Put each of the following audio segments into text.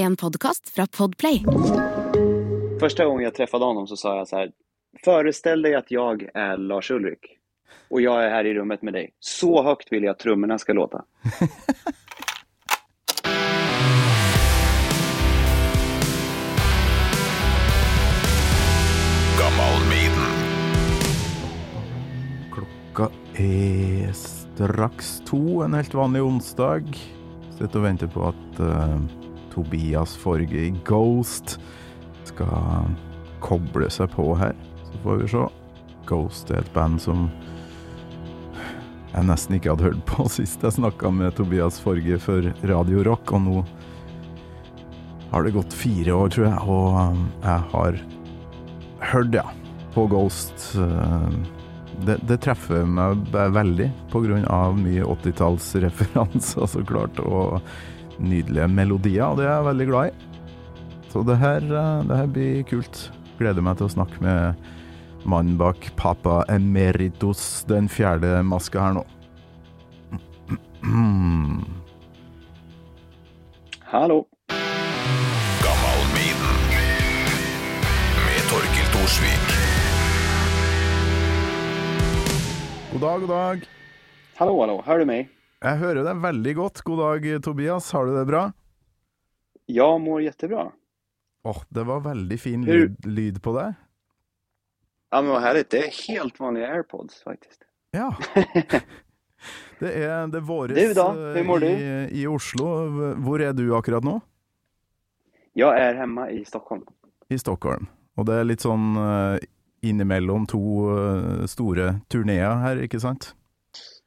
En podcast från Podplay. Första gången jag träffade honom så sa jag så här. Föreställ dig att jag är Lars Ulrik och jag är här i rummet med dig. Så högt vill jag att trummorna ska låta. Klokka er straks to en helt vanlig onsdag. Sitter og venter på at eh, Tobias Forge i Ghost Ska koble sig på här. Så får vi se. Ghost är ett band som jag nästan inte hade hört på sist jag snackade med Tobias Forge för Radio Rock, och nu har det gått fyra år, tror jag och um, jag har hört ja, på Ghost. Um, det, det treffer mig väldigt på grund av mye 80-tallsreferanser, så klart, og nydelige melodier, og det er jeg veldig glad i. Så det her, eh, det her blir kult. Gleder meg til å snakke med mannen bak Papa Emeritus, den fjerde maska her nå. Hallå! Gammal Maiden. Med Torkil Thorsvik. God dag, god dag. Hallå, hallå, hör du mig? Jeg hører deg veldig godt. God dag, Tobias. Har du det bra? Jag mår jättebra. Åh, det var veldig fin lyd, lyd på deg. Ja, men vad härligt. Det är helt vanliga airpods faktiskt. Ja. Det er, det våres Du da, eh, hur mår du? i, i Oslo. Hvor er du akkurat nå? Jag är hemma i Stockholm. I Stockholm. Og det er litt sånn eh, innimellom to eh, store turneer her, ikke sant?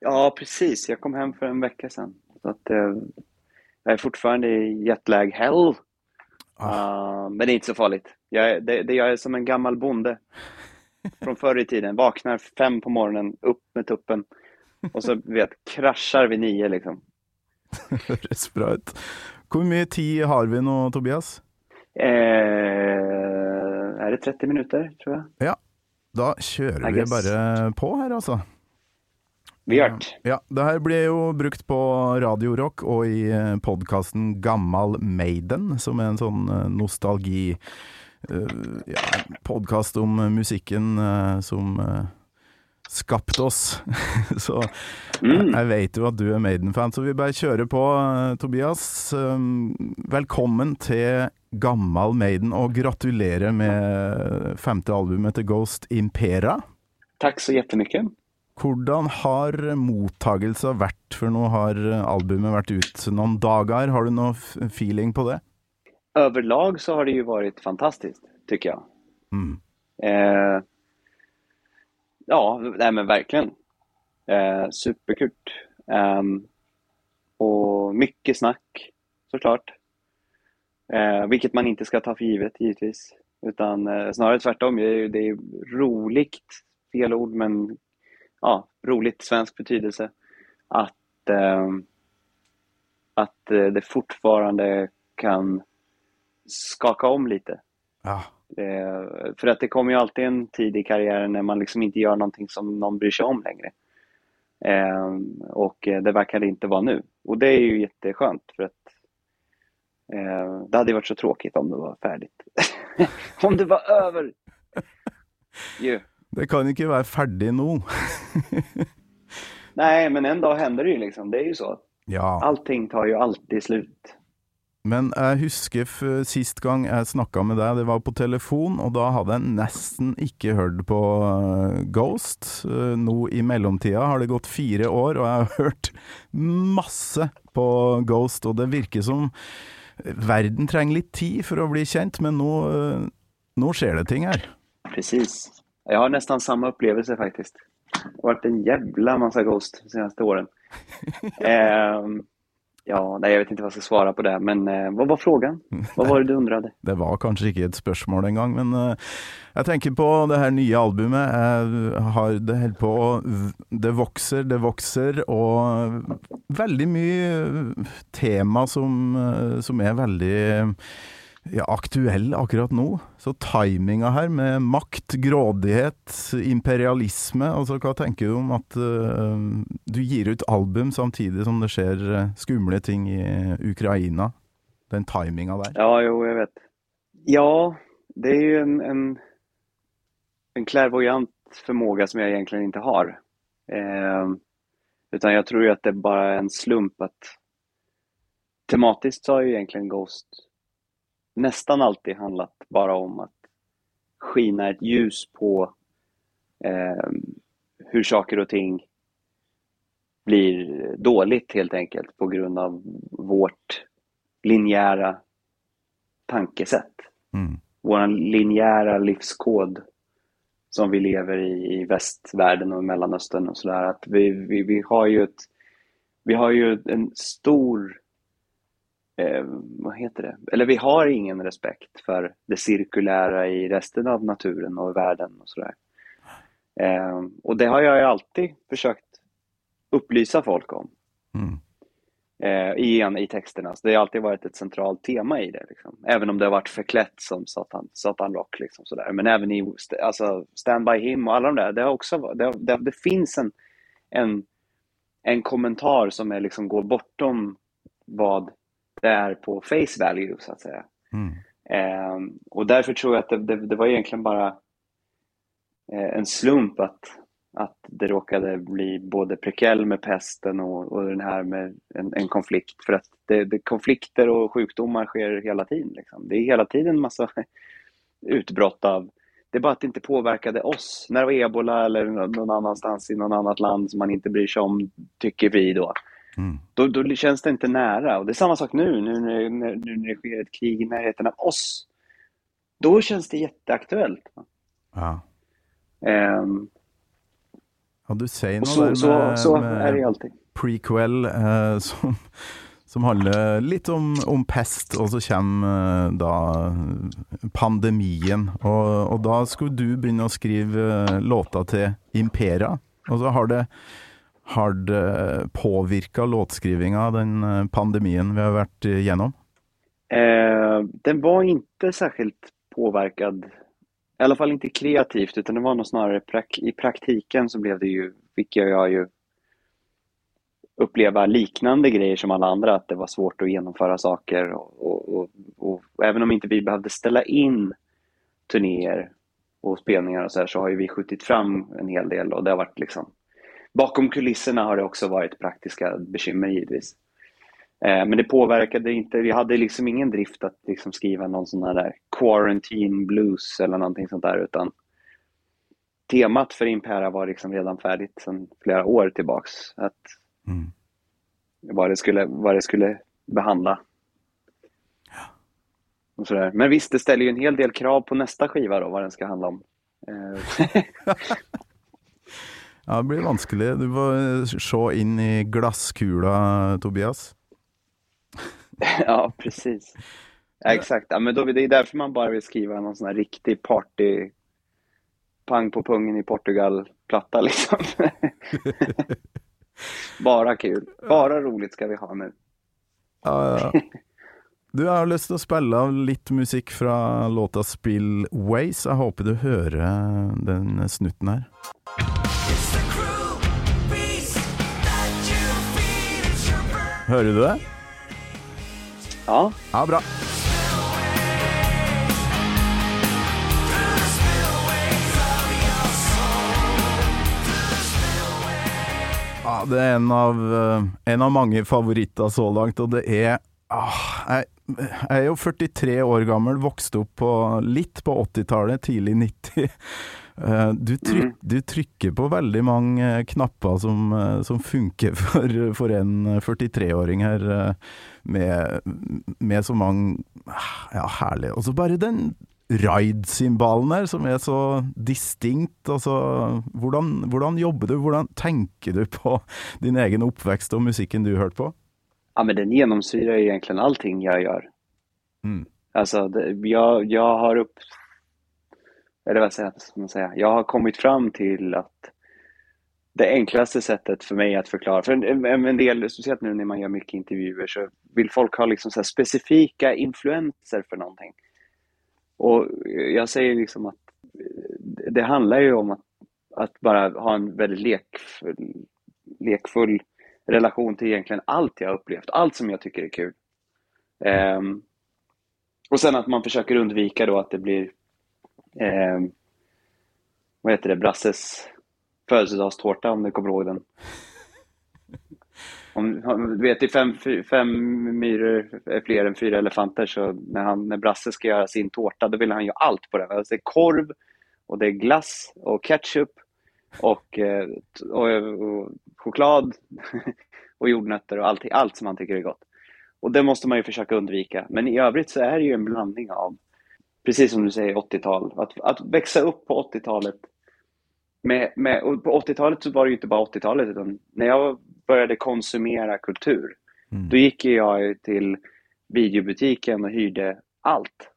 Ja, precis. Jag kom hem för en vecka sedan. Så att, eh, jag är fortfarande i jetlag hell. Ah, men det är inte så farligt. Jag är, det, det, jag är som en gammal bonde från förr i tiden. Vaknar fem på morgonen, upp med tuppen. Och så vet, kraschar vid nio liksom. Høres bra ut. Hvor mye tid har vi nå, Tobias? Eh, är det 30 minuter, tror jag? Da kjører I vi bare på her, altså. Det. Ja, det her blir jo brukt på Radio Rock og i podkasten Gammal Maiden, som er en sånn eh, nostalgi eh, ja, podkast om musikken eh, som eh, skapte oss. så Mm. jeg vet jo at du er Maiden-fan, så vi bare kjører på, eh, Tobias. Um, Velkommen til Gammal Maiden, og gratulerer med femte albumet til Ghost Impera. Tack så jättemycket. Hvordan har mottagelsen vært, for nå har albumet vært ut noen dager. Har du noe feeling på det? Överlag så har det ju varit fantastiskt, tycker jag. Mm. Eh, ja, nej men verkligen. Eh, superkul. Ehm, och mycket snack, såklart. Eh, vilket man inte ska ta för givet, givetvis. Utan eh, snarare tvärtom. Det är, det är roligt, fel ord, men ja, roligt svensk betydelse. Att, ehm, att eh, det fortfarande kan skaka om lite. Ja. Eh, för att det kommer ju alltid en tid i karriären när man liksom inte gör någonting som någon bryr sig om längre. Eh, och eh, det verkar det inte vara nu. Och det är ju jätteskönt för att eh, det hade ju varit så tråkigt om det var färdigt. om det var över! Ju. Det kan ikke være ferdig nå. Nej, men en dag händer det ju liksom. Det är ju så. ja. Allting tar ju alltid slut. Men jeg husker sist gang jeg snakka med deg, det var på telefon, og da hadde jeg nesten ikke hørt på eh, Ghost. Eh, Nå i mellomtida har det gått fire år, og jeg har hørt masse på Ghost, og det virker som verden trenger litt tid for å bli kjent, men nå, eh, nå skjer det ting her. Precis. Jag har nästan samma upplevelse faktiskt. Det har varit en jävla massa Ghost de senaste åren. Ehm, ja, nej, jag vet inte vad jag ska svara på det, men eh, vad var frågan? Vad var det du undrade? Det var kanskje ikke et spørsmål engang, men eh, jeg tenker på det her nye albumet. Jeg har det helt på Det vokser, det vokser, og veldig mye tema som, eh, som er veldig ja, aktuell akkurat nå. Så timinga her med makt, grådighet, imperialisme altså Hva tenker du om at uh, du gir ut album samtidig som det skjer eh, skumle ting i Ukraina? Den timinga där. Ja, jo, jag vet. Ja, det är ju en, en, en klärvoajant förmåga som jag egentligen inte har. Eh, utan jag tror ju att det bara är en slump att tematiskt så har ju egentligen Ghost nästan alltid handlat bara om att skina ett ljus på eh, hur saker och ting blir dåligt helt enkelt på grund av vårt linjära tankesätt. Mm. Vår linjära livskod som vi lever i, i västvärlden och Mellanöstern och sådär. Vi, vi, vi har ju ett, vi har ju en stor, eh, vad heter det, eller vi har ingen respekt för det cirkulära i resten av naturen och världen och sådär. Eh, och det har jag ju alltid försökt upplysa folk om Mm. eh, i, en- i texterna. Så det har alltid varit ett centralt tema i det. Liksom. Även om det har varit förklätt som Satan, Satan Rock. Liksom, sådär. Men även i alltså, Stand By Him och alla de där. Det, har också, det, har- det, det finns en, en, en kommentar som är, liksom, går bortom vad det är på face value, så att säga. Mm. Eh, och därför tror jag att det, det, det var egentligen bara eh, en slump att, att det råkade bli både Prequel med pesten och, och den här med en, en konflikt. För att det, det, konflikter och sjukdomar sker hela tiden. Liksom. Det är hela tiden massa utbrott av det är bara att det inte påverkade oss. När det var ebola eller någon annanstans i något annat land som man inte bryr sig om, tycker vi då. Mm. Då, då känns det inte nära. Och det är samma sak nu, nu när, när, nu när det sker ett krig i närheten av oss. Då känns det jätteaktuellt. Ja. Ehm, ja, du säger och något så, där så, med, så med är det ju alltid. prequel eh, som, som handler litt om, om pest, og så kommer eh, da pandemien. Og, og da skulle du å skrive eh, låta til Impera. Og så har det, har det påverkat låtskrivningen av den eh, pandemin vi har varit igenom? Eh, den var inte särskilt påverkad, i alla fall inte kreativt, utan det var nog snarare prak i praktiken så blev det ju, fick jag, jag ju uppleva liknande grejer som alla andra, att det var svårt att genomföra saker och, och, och, och även om inte vi behövde ställa in turnéer och spelningar och så här så har ju vi skjutit fram en hel del och det har varit liksom bakom kulisserna har det också varit praktiska bekymmer givetvis. Eh, Men det påverkade inte, vi hade liksom ingen drift att liksom skriva någon sån här där quarantine blues eller någonting sånt där utan temat för Impera var liksom redan färdigt sedan flera år tillbaks. Att Mm. vad, det skulle, vad det skulle behandla. Och sådär. Men visst, det ställer ju en hel del krav på nästa skiva då, vad den ska handla om. Eh, Ja, det blir vanskelig. Du får eh, se inn i glasskula, Tobias. ja, precis. Ja, exakt, ja, men då, det är därför man bara vill skriva någon sån här riktig party pang på pungen i Portugal-platta liksom. bara kul, bara roligt ska vi ha nu. Ja, ja. Du, har lyst til å spille av litt musikk fra låta Spillways. Jeg håper du hører den snutten her. Hører du det? Ja, Ja, bra. Ja, det er en av, eh, en av mange favoritter så langt, og det er ah, jeg er jo 43 år gammel, vokste opp på, litt på 80-tallet, tidlig 90. Eh, Du, tryk, du trykker på veldig mange eh, knapper som, eh, som funker for, for en 43-åring her, med, med så mange ah, Ja, herlig. Og så bare den ride-symbalen her, som er så distinkt. Altså, hvordan, hvordan jobber du? Hvordan tenker du på din egen oppvekst og musikken du hørte på? ja men den genomsyrar egentligen allting jag gör. Mm. Alltså, det, jag, jag har upp... Eller vad ska man säga? Jag har kommit fram till att det enklaste sättet för mig att förklara, för en, en, del, speciellt nu när man gör mycket intervjuer, så vill folk ha liksom så här specifika influenser för någonting. Och jag säger liksom att det handlar ju om att, att bara ha en väldigt lekfull, lekfull relation till egentligen allt jag har upplevt, allt som jag tycker är kul. Um, Och sen att man försöker undvika då att det blir, eh, vad heter det, Brasses födelsedagstårta om du kommer ihåg den. Om, du vet, i fem, fem myror är fler än fyra elefanter, så när, han, när Brasse ska göra sin tårta, då vill han göra allt på den. Alltså, det är korv, och det är glass, och ketchup, och, eh, och, och choklad, och jordnötter och allt, allt som han tycker är gott. Och det måste man ju försöka undvika. Men i övrigt så är det ju en blandning av, precis som du säger, 80-tal. Att, att växa upp på 80-talet med, med, och på 80-talet så var det ju inte bara 80-talet, utan när jag började konsumera kultur, Mm. då gick jag till videobutiken och hyrde allt.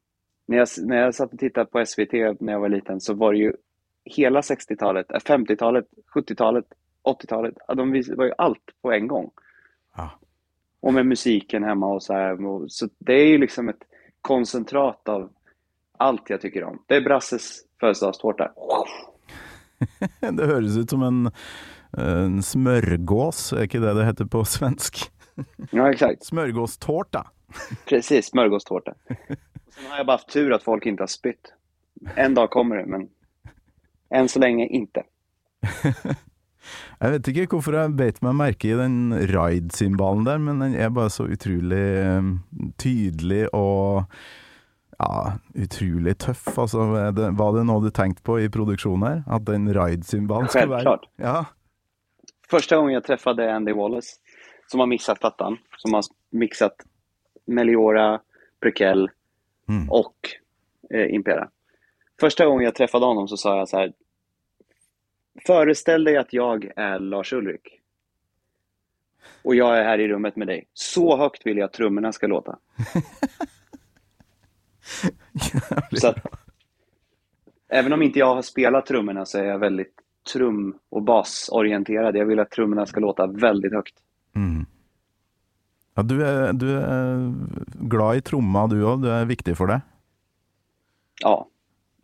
När jag, när jag satt och tittade på SVT när jag var liten så var det ju hela 60-talet, äh, 50-talet, 70-talet, 80-talet, ja, de var ju allt på en gång. Ja. Och med musiken hemma och så här. Så det är ju liksom ett koncentrat av allt jag tycker om. Det är Brasses födelsedagstårta. Det høres ut som en, en smørgås, er ikke det det heter på svensk? Ja, exakt. Smørgåstårta. Precis, smörgåstårta. Och Sen har jag bara haft tur att folk inte har spytt. En dag kommer det, men än så länge inte. Jeg vet ikke hvorfor jeg beit meg merke i den ride-symbalen der, men den er bare så utrolig eh, tydelig og ja, utrolig tøff. Altså, det, var det noe du tenkte på i produksjonen her? At den ride-symbolen skulle være Självklart. Ja. Första gången jag träffade Andy Wallace, som har mixat plattan, som har mixat Meliora, Prequel Mm. och eh, Impera. Första gången jag träffade honom så sa jag så här, föreställ dig att jag är Lars Ulrik. Och jag är här i rummet med dig. Så högt vill jag att trummorna ska låta. Så att, även om inte jag har spelat trummorna så är jag väldigt trum och basorienterad. Jag vill att trummorna ska låta väldigt högt. Mm. Ja, du er, du er glad i tromma du òg, det er viktig for deg? Ja,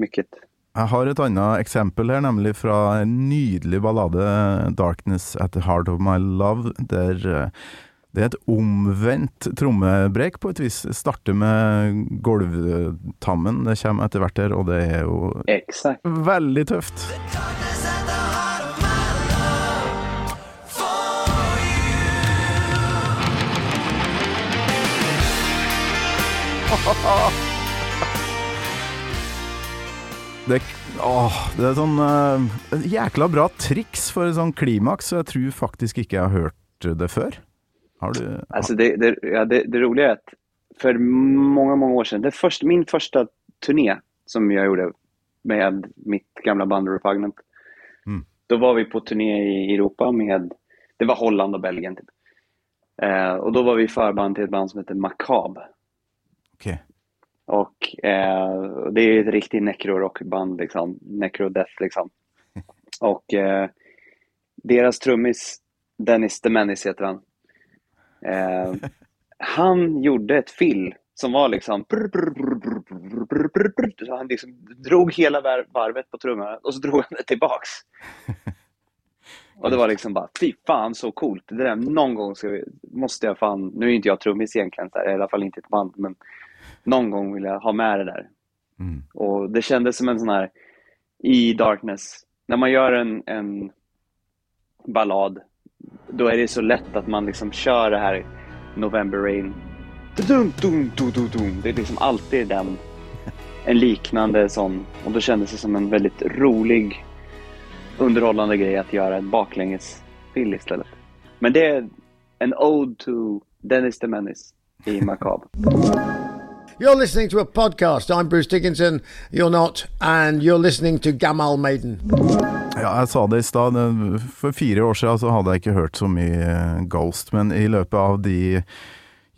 mycket. Jeg har et annet eksempel her, nemlig fra en nydelig ballade, 'Darkness at the Heart of My Love', der eh, det er et omvendt trommebrek på et vis. Starter med gulvtammen, det kommer etter hvert her, og det er jo Exakt. veldig tøft. Det, åh, det er sånn eh, et jækla bra triks for sånn klimaks, så jeg tror faktisk ikke jeg har hørt det før. Har du? Alltså det, det, ja, det, det roliga är att för många, många år sedan, det först, min första turné som jag gjorde med mitt gamla band Repugnant, Mm. då var vi på turné i Europa med, det var Holland och Belgien typ. Eh, och då var vi förband till ett band som heter Macabre. Okej. Och eh, det är ett riktigt necro-rockband, liksom. necro-death liksom. Och eh, deras trummis, Dennis Menace heter han. Eh, han gjorde ett fill som var liksom... Så han liksom drog hela var- varvet på trummorna och så drog han det tillbaks. Och det var liksom bara, fy fan så coolt. Det där, någon gång ska vi, måste jag fan, nu är inte jag trummis egentligen, så här, i alla fall inte ett band, men någon gång vill jag ha med det där. Mm. Och det kändes som en sån här, i Darkness, när man gör en, en ballad, då är det så lätt att man liksom kör det här November Rain. Dum, dum, dum, dum, dum. Det är liksom alltid den, en liknande sån. Och då kändes det som en väldigt rolig, underhållande grej att göra en baklängesfill istället. Men det är en ode to Dennis the Menace i Macabre. You're listening to a podcast. I'm Bruce Dickinson. You're not, and you're listening to Gamal Maiden. Ja, jeg sa det i stad. det- For fire år siden så hadde jeg ikke hørt så mye eh, Ghost, men i løpet av de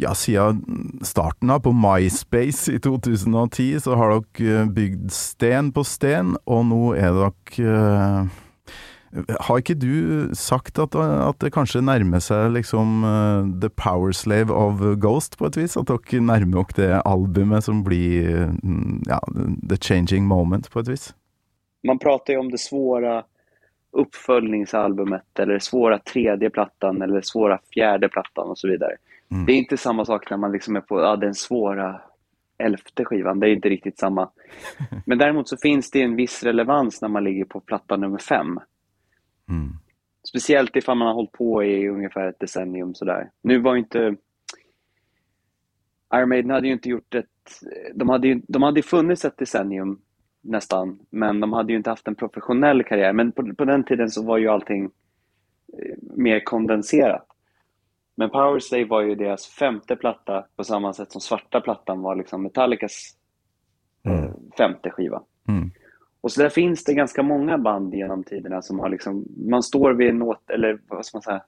ja, siden starten av på MySpace i 2010, så har dere eh, bygd sten på sten, og nå er dere eh, har ikke du sagt at, at det kanskje nærmer seg liksom eh, The Power Slave of Ghost, på et vis? At dere nærmer dere det albumet som blir eh, ja, The Changing Moment, på et vis? man pratar ju om det svåra uppföljningsalbumet eller svåra tredje plattan eller svåra fjärde plattan och så vidare. Mm. Det är inte samma sak när man liksom är på ja, den svåra elfte skivan. Det är inte riktigt samma. Men däremot så finns det en viss relevans när man ligger på platta nummer fem. Mm. Speciellt ifall man har hållit på i ungefär ett decennium sådär. Nu var ju inte... Iron Maiden hade ju inte gjort ett... De hade ju de hade funnits ett decennium nästan, men de hade ju inte haft en professionell karriär. Men på, på den tiden så var ju allting eh, mer kondenserat. Men Power Slave var ju deras femte platta på samma sätt som svarta plattan var liksom Metallicas eh, Mm. femte skiva. Mm. Och så där finns det ganska många band genom tiderna som har liksom, man står vid åt, eller vad ska man säga,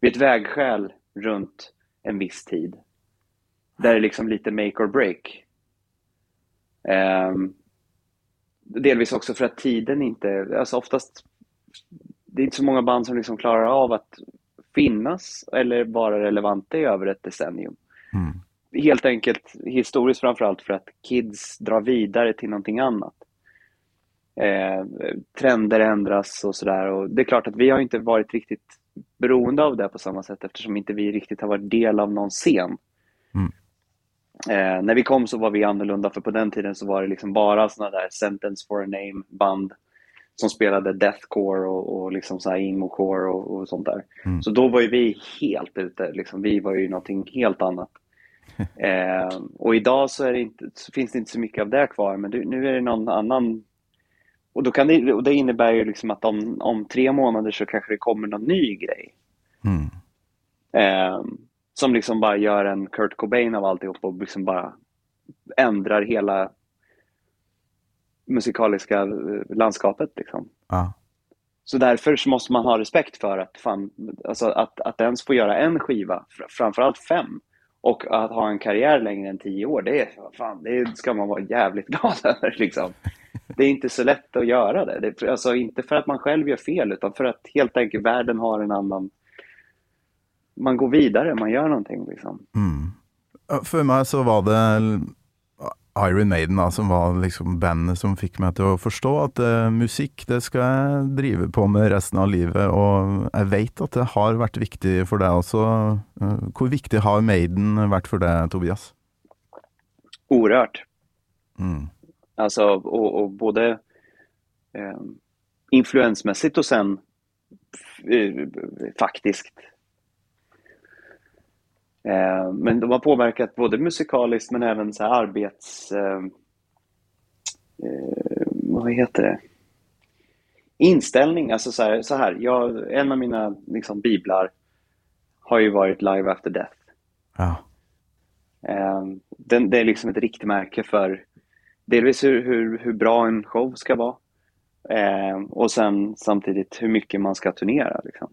vid ett vägskäl runt en viss tid. Där det är liksom lite make or break. Ehm, delvis också för att tiden inte, alltså oftast, det är inte så många band som liksom klarar av att finnas eller vara relevanta i över ett decennium. Mm. Helt enkelt historiskt framförallt för att kids drar vidare till någonting annat. Eh, trender ändras och sådär och det är klart att vi har inte varit riktigt beroende av det på samma sätt eftersom inte vi riktigt har varit del av någon scen. Mm. Eh, när vi kom så var vi annorlunda för på den tiden så var det liksom bara såna där sentence for a name band som spelade deathcore och, och liksom så här emo-core och, och sånt där. Mm. Så då var ju vi helt ute, liksom. vi var ju någonting helt annat. Eh, och idag så, inte, så finns det inte så mycket av det kvar, men nu är det någon annan och, då kan det, och det innebär ju liksom att om, om tre månader så kanske det kommer någon ny grej. Mm. Eh, som liksom bara gör en Kurt Cobain av alltihop och liksom bara ändrar hela musikaliska eh, landskapet. Liksom. Ja. Så därför så måste man ha respekt för att, fan, alltså att, att ens få göra en skiva, fr- framförallt fem, och att ha en karriär längre än tio år, det, är, fan, det ska man vara jävligt glad över. Liksom. Det är inte så lätt att göra det. det alltså, inte för att man själv gör fel, utan för att helt enkelt världen har en annan... Man går vidare, man gör någonting. Liksom. Mm. Ja, For meg så var det Iron Maiden da, som var liksom bandet som fikk meg til å forstå at eh, musikk det skal jeg drive på med resten av livet. Og jeg vet at det har vært viktig for deg også. Eh, Hvor viktig har Maiden vært for deg, Tobias? Oerhört. Mm. Alltså, och, och både eh, influensmässigt och sen eh, faktiskt. Eh, men de har påverkat både musikaliskt men även så här arbets... Eh, eh, vad heter det? Inställning, alltså så här, så här jag, en av mina liksom, biblar har ju varit Live After Death. Ja. Eh, den, det är liksom ett riktmärke för delvis hur, hur, hur bra en show ska vara eh, och sen samtidigt hur mycket man ska turnera. Liksom.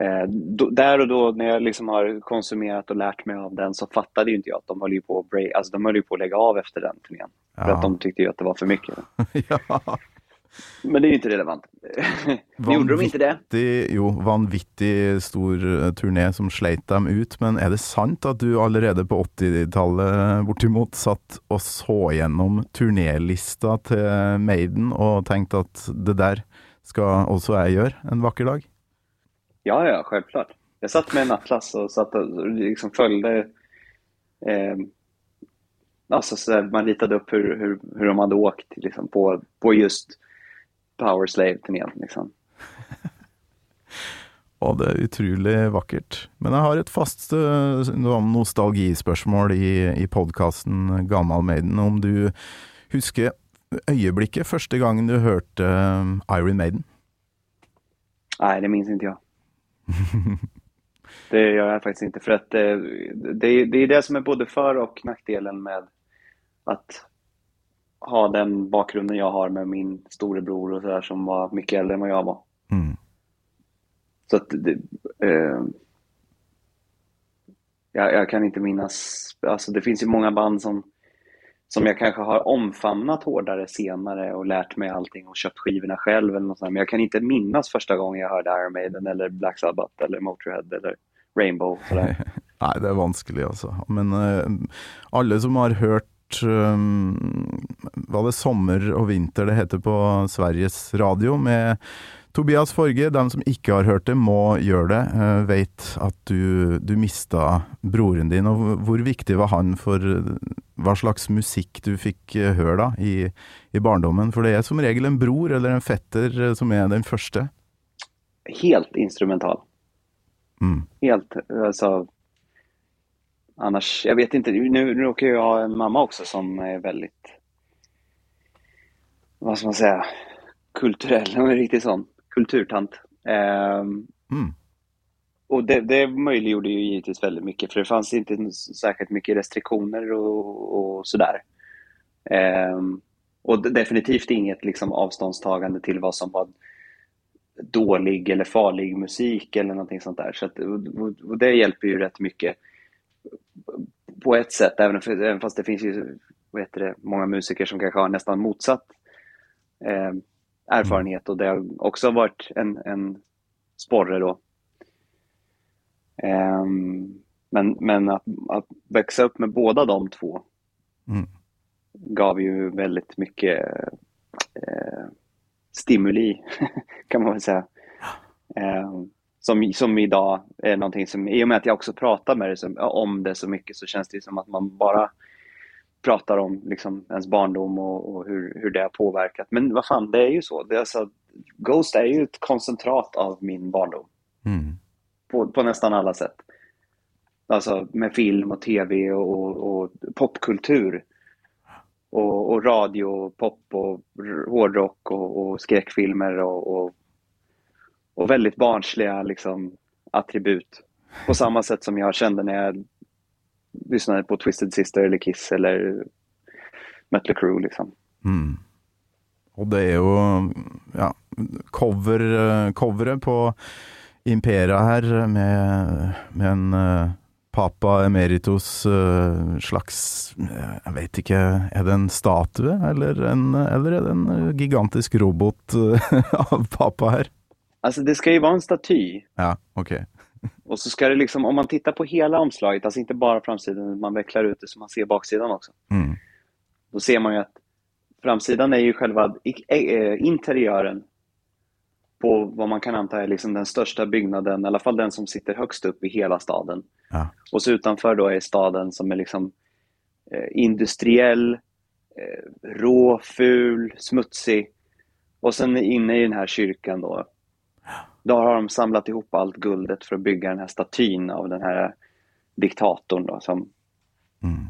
Eh, då, där och då när jag liksom har konsumerat och lärt mig av den så fattade inte jag att de höll ju på att, break, alltså de höll ju på att lägga av efter den turnén. För Ja. att de tyckte ju att det var för mycket. ja. Men det är ju inte relevant. Gjorde de inte det. Jo, vanvittig stor eh, turné som sleit dem ut, men er det sant at du allerede på 80-tallet bortimot satt og så gjennom turnélista til Maiden og tenkte at det der skal også jeg gjøre en vakker dag? Ja, ja, självklart. Jag satt med en atlas och satt och liksom följde eh, alltså så där, man ritade upp hur, hur, hur de hade åkt liksom, på, på just Power Slave-turnén. Liksom. Og det er utrolig vakkert. Men jeg har et fast eh, nostalgispørsmål i, i podkasten Gammal Maiden. Om du husker øyeblikket første gangen du hørte eh, Iron Maiden? Nej, det minns inte jag. Det gör jag faktiskt inte. För att eh, det, är- det är det som är både för och nackdelen med att ha den bakgrunden jag har med min storebror och sådär som var mycket äldre än vad jag var. Mm. Så att det, eh, jag, jag kan inte minnas, alltså det finns ju många band som, som jag kanske har omfamnat hårdare senare och lärt mig allting och köpt skivorna själv eller något sånt. Men jag kan inte minnas första gången jag hørte Iron Maiden eller Black Sabbath eller Motorhead eller Rainbow. Sådär. Nei, det er vanskelig, altså. Men eh, alle som har hørt eh, Var det sommer og vinter det heter på Sveriges Radio, med Tobias Forge, de som ikke har hørt det, må gjøre det. Eh, vet at du, du mista broren din, og hvor viktig var han for hva slags musikk du fikk eh, høre da, i, i barndommen? For det er som regel en bror eller en fetter eh, som er den første. Helt instrumental. Mm. Helt, alltså. Annars, jag vet inte, nu råkar jag ha en mamma också som är väldigt, vad ska man säga, kulturell, hon är riktigt sån kulturtant. Ehm, Mm. och det, det möjliggjorde ju givetvis väldigt mycket för det fanns inte särskilt mycket restriktioner och, och sådär. Ehm, och definitivt inget liksom avståndstagande till vad som var dålig eller farlig musik eller någonting sånt där. Så att, och, och det hjälper ju rätt mycket på ett sätt, även, för, även fast det finns ju vad heter det, många musiker som kanske har nästan motsatt eh, erfarenhet och det har också varit en, en sporre då. Ehm, men men att, att växa upp med båda de två Mm. gav ju väldigt mycket eh, stimuli, kan man väl säga. Ehm, som, som idag är någonting som, i och med att jag också pratar med det, som, om det så mycket så känns det som att man bara pratar om liksom, ens barndom och, och hur, hur det har påverkat. Men vad fan, det är ju så. Det är alltså, Ghost är ju ett koncentrat av min barndom Mm. på, på nästan alla sätt. Alltså med film och tv och, och, och popkultur. Och, och radio, pop och hårdrock och, och skräckfilmer och, och, väldigt barnsliga liksom, attribut. På samma sätt som jag kände när jag lyssnade på Twisted Sister eller Kiss eller Mötley Crüe liksom. Mm. Och det är ju ja, cover, eh, coveret på Imperia här med, med en eh, Papa Emeritus eh, slags jag vet inte, är det en statue, eller, en, eller är det en gigantisk robot av Papa här? Alltså det ska ju vara en staty Ja, ok. Och så ska det liksom, om man tittar på hela omslaget, alltså inte bara framsidan, man vecklar ut det så man ser baksidan också. Mm. Då ser man ju att framsidan är ju själva eh, interiören på vad man kan anta är liksom den största byggnaden, i alla fall den som sitter högst upp i hela staden. Ja. Och så utanför då är staden som är liksom eh, industriell, eh, rå, ful, smutsig. Och sen inne i den här kyrkan då, då har de samlat ihop allt guldet för att bygga den här statyn av den här diktatorn då, som, Mm.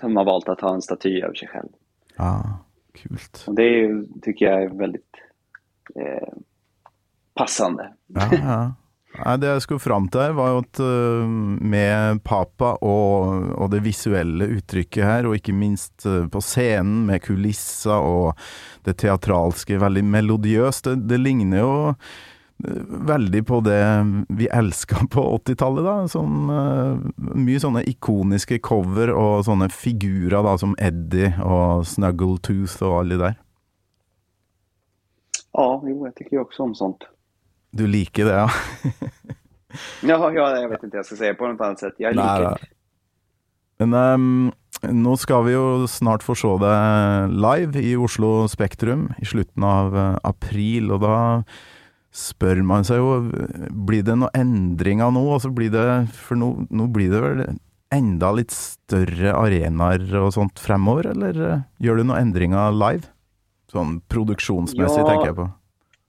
som har valt att ha en staty över sig själv. Ja, kult. Och det är, tycker jag är väldigt eh, passande. Ja, ja. Nei, det jeg skulle fram til her, var jo at øh, med Papa og, og det visuelle uttrykket her, og ikke minst øh, på scenen med kulisser og det teatralske, veldig melodiøst, det, det ligner jo veldig på det vi elska på 80-tallet, da. Sånn, øh, mye sånne ikoniske cover og sånne figurer da, som Eddie og Snuggletooth og alle de der. Ja, jo, jag tycker ju också om sånt. Du liker det, ja? Ja, ja, jag vet inte, jag ska säga på något annat sätt. Jag liker nei. Men ehm, nå skal vi jo snart få se deg live i Oslo Spektrum i slutten av eh, april, og da spør man seg jo Blir det noen endringer nå? Altså blir det, for nå, nå blir det vel enda litt større arenaer og sånt fremover, eller eh, gjør du noen endringer live? Sånn produksjonsmessig, Ja. tenker jeg på.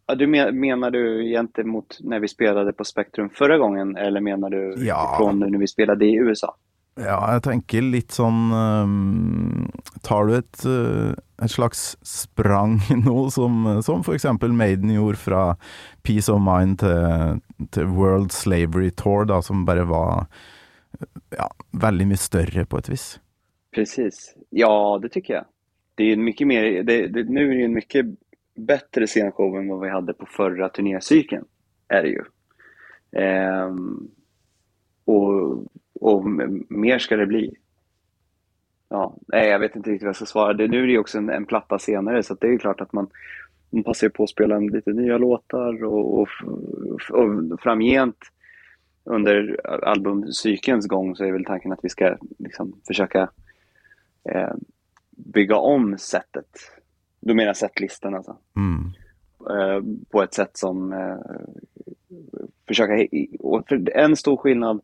Ja, du men, menar du gentemot när vi spelade på Spektrum förra gången eller menar du Ja. från när vi spelade i USA? Ja, jeg tenker litt sånn ehm, Tar du et, uh, et slags sprang nå, som, som f.eks. Maiden gjorde fra Peace of Mind til, til World Slavery Tour, da, som bare var eh, ja, veldig mye større på et vis. Precis. Ja, det tycker jag. Det är mycket mer, det, det, nu är det ju en mycket bättre scenshow än vad vi hade på förra turnécykeln. Är det ju. Um, och, och mer ska det bli. Ja, nej, jag vet inte riktigt vad jag ska svara. Det, nu är det ju också en, en platta senare så det är ju klart att man, man passar ju på att spela lite nya låtar och, och, och framgent under albumcykelns gång så är väl tanken att vi ska liksom försöka eh, bygga om sättet. Du menar setlistan alltså? Mm. eh, på ett sätt som eh, försöka... Och för en stor skillnad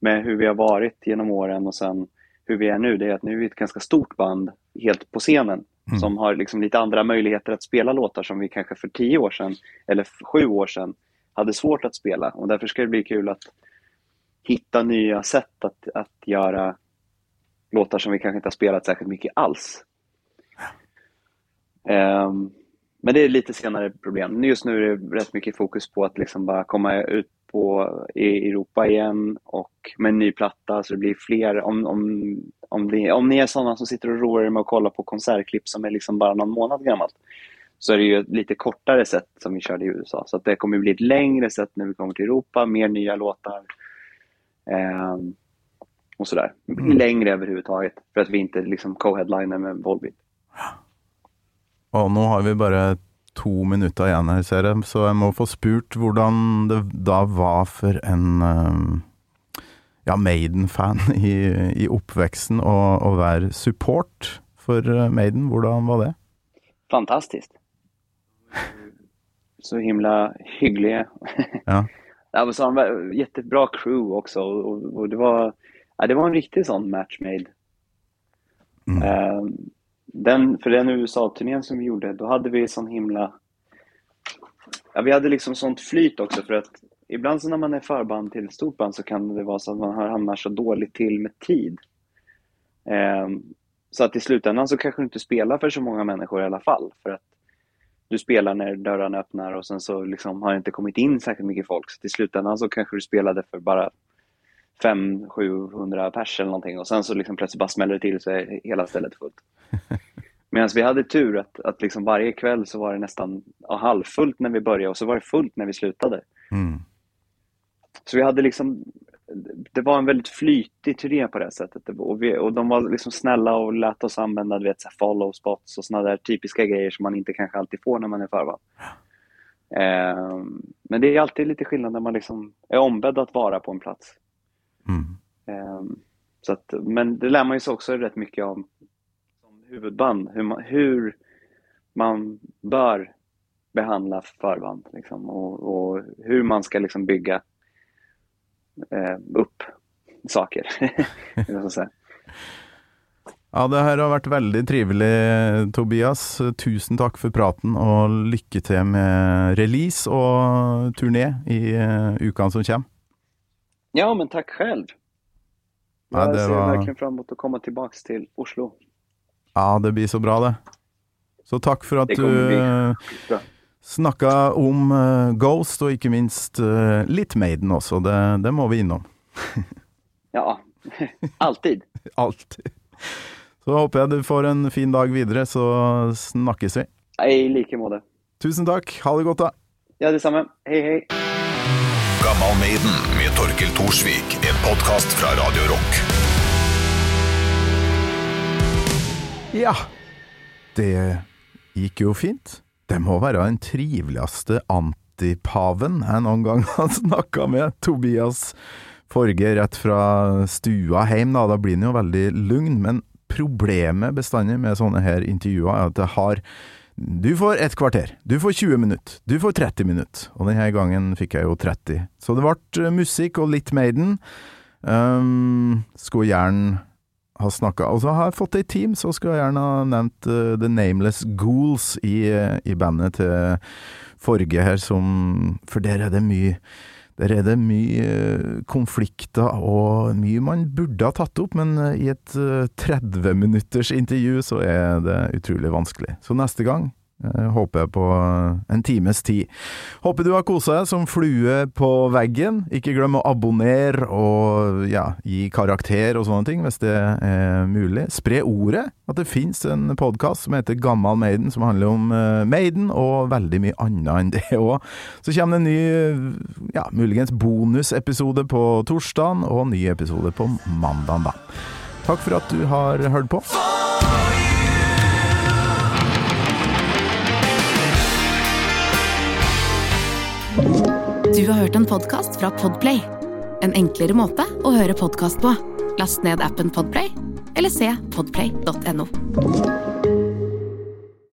med hur vi har varit genom åren och sen hur vi är nu, det är att nu är vi ett ganska stort band helt på scenen Mm. som har liksom lite andra möjligheter att spela låtar som vi kanske för tio år sedan eller sju år sedan hade svårt att spela. Och därför ska det bli kul att hitta nya sätt att, att göra låtar som vi kanske inte har spelat särskilt mycket alls. Ehm, men det är lite senare problem. Just nu är det rätt mycket fokus på att liksom bara komma ut på, i Europa igen och med en ny platta så det blir fler. Om, om, om, det, om ni är sådana som sitter och roar er med att kolla på konsertklipp som är liksom bara någon månad gammalt så är det ju ett lite kortare sätt som vi körde i USA. Så det kommer bli ett längre sätt när vi kommer till Europa, mer nya låtar. Ehm, och sådär. Längre överhuvudtaget för att vi inte liksom co-headliner med Volbeat. Og nå har vi bare to minutter igjen her, ser jeg, så jeg må få spurt hvordan det da var for en eh, ja, Maiden-fan i, i oppveksten å, å være support for eh, Maiden. Hvordan var det? Fantastiskt. Så himla hyggliga. Ja. Ja, så har de jättebra crew också och, och, det var ja, det var en riktig sån match made. Mm. Eh, den, för den USA-turnén som vi gjorde, då hade vi sån himla... Ja, vi hade liksom sånt flyt också för att ibland så när man är förband till ett stort band så kan det vara så att man hamnar så dåligt till med tid. Eh, så att i slutändan så kanske du inte spelar för så många människor i alla fall. För att du spelar när dörrarna öppnar och sen så liksom har det inte kommit in särskilt mycket folk. Så till slutändan så kanske du spelade för bara 500-700 pers eller någonting och sen så liksom plötsligt bara smäller det till så är hela stället fullt. Medan vi hade tur att, att liksom varje kväll så var det nästan ja, halvfullt när vi började och så var det fullt när vi slutade. Mm. Så vi hade liksom, det var en väldigt flytig turné på det sättet. Och, vi, och de var liksom snälla och lät oss använda du vet, så follow spots och sådana där typiska grejer som man inte kanske alltid får när man är förband. Ehm, men det är alltid lite skillnad när man liksom är ombedd att vara på en plats. Mm. Ehm, så att, men det lär man ju sig också rätt mycket om som huvudband, hur man, hur man bör behandla förband liksom, och, och hur man ska liksom bygga eh, upp saker. Ja, det her har vært veldig trivelig, Tobias. Tusen takk for praten, og lykke til med release og turné i ukene som kommer. Ja, men tack själv. Ja, Jag ser var- verkligen fram emot att komma tillbaks till Oslo. Ja, det blir så bra, det. Så takk for at Det du eh, snakka om eh, Ghost, og ikke minst eh, litt Maiden også. Det, det må vi innom. Ja, alltid. Alltid. Så håper jeg du får en fin dag videre, så snakkes vi. I lika måte. Tusen takk. Ha det godt, da. Ja, detsamma. Hej, hej. Gammal Maiden med Torkel Thorsvik. En podkast fra Radio Rock. Ja, det gikk jo fint. Det må være den triveligste antipaven jeg noen gang har snakka med. Tobias Forge rett fra stua hjem, da. Da blir den jo veldig lugn. Men problemet bestandig med sånne her intervjuer er at det har du får ett kvarter, du får 20 minutter, du får 30 minutter. Og denne gangen fikk jeg jo 30. Så det ble eh, musikk og litt Maiden. Um, skulle gjerne har snakka Og så har jeg fått ei team, så skulle jeg gjerne ha nevnt uh, eh, The Nameless Ghouls i, eh, i bandet til Forge her, som For der er det mye der er det mye eh, konflikter og mye man burde ha tatt opp, men eh, i et eh, 30 minutters intervju så er det utrolig vanskelig. Så neste gang Eh, håper jeg på eh, en times tid. Håper du har kosa deg som flue på veggen. Ikke glem å abonnere og ja, gi karakter og sånne ting, hvis det er mulig. Spre ordet, at det finnes en podkast som heter Gammal Maiden, som handler om eh, Maiden og veldig mye annet enn det òg. Så kommer det en ny, ja, muligens bonusepisode på torsdagen, og en ny episode på mandag, da. Takk for at du har hørt på. Du har hørt en podcast fra Podplay. En enklere måte å høre podcast på. Last ned appen Podplay, eller se podplay.no.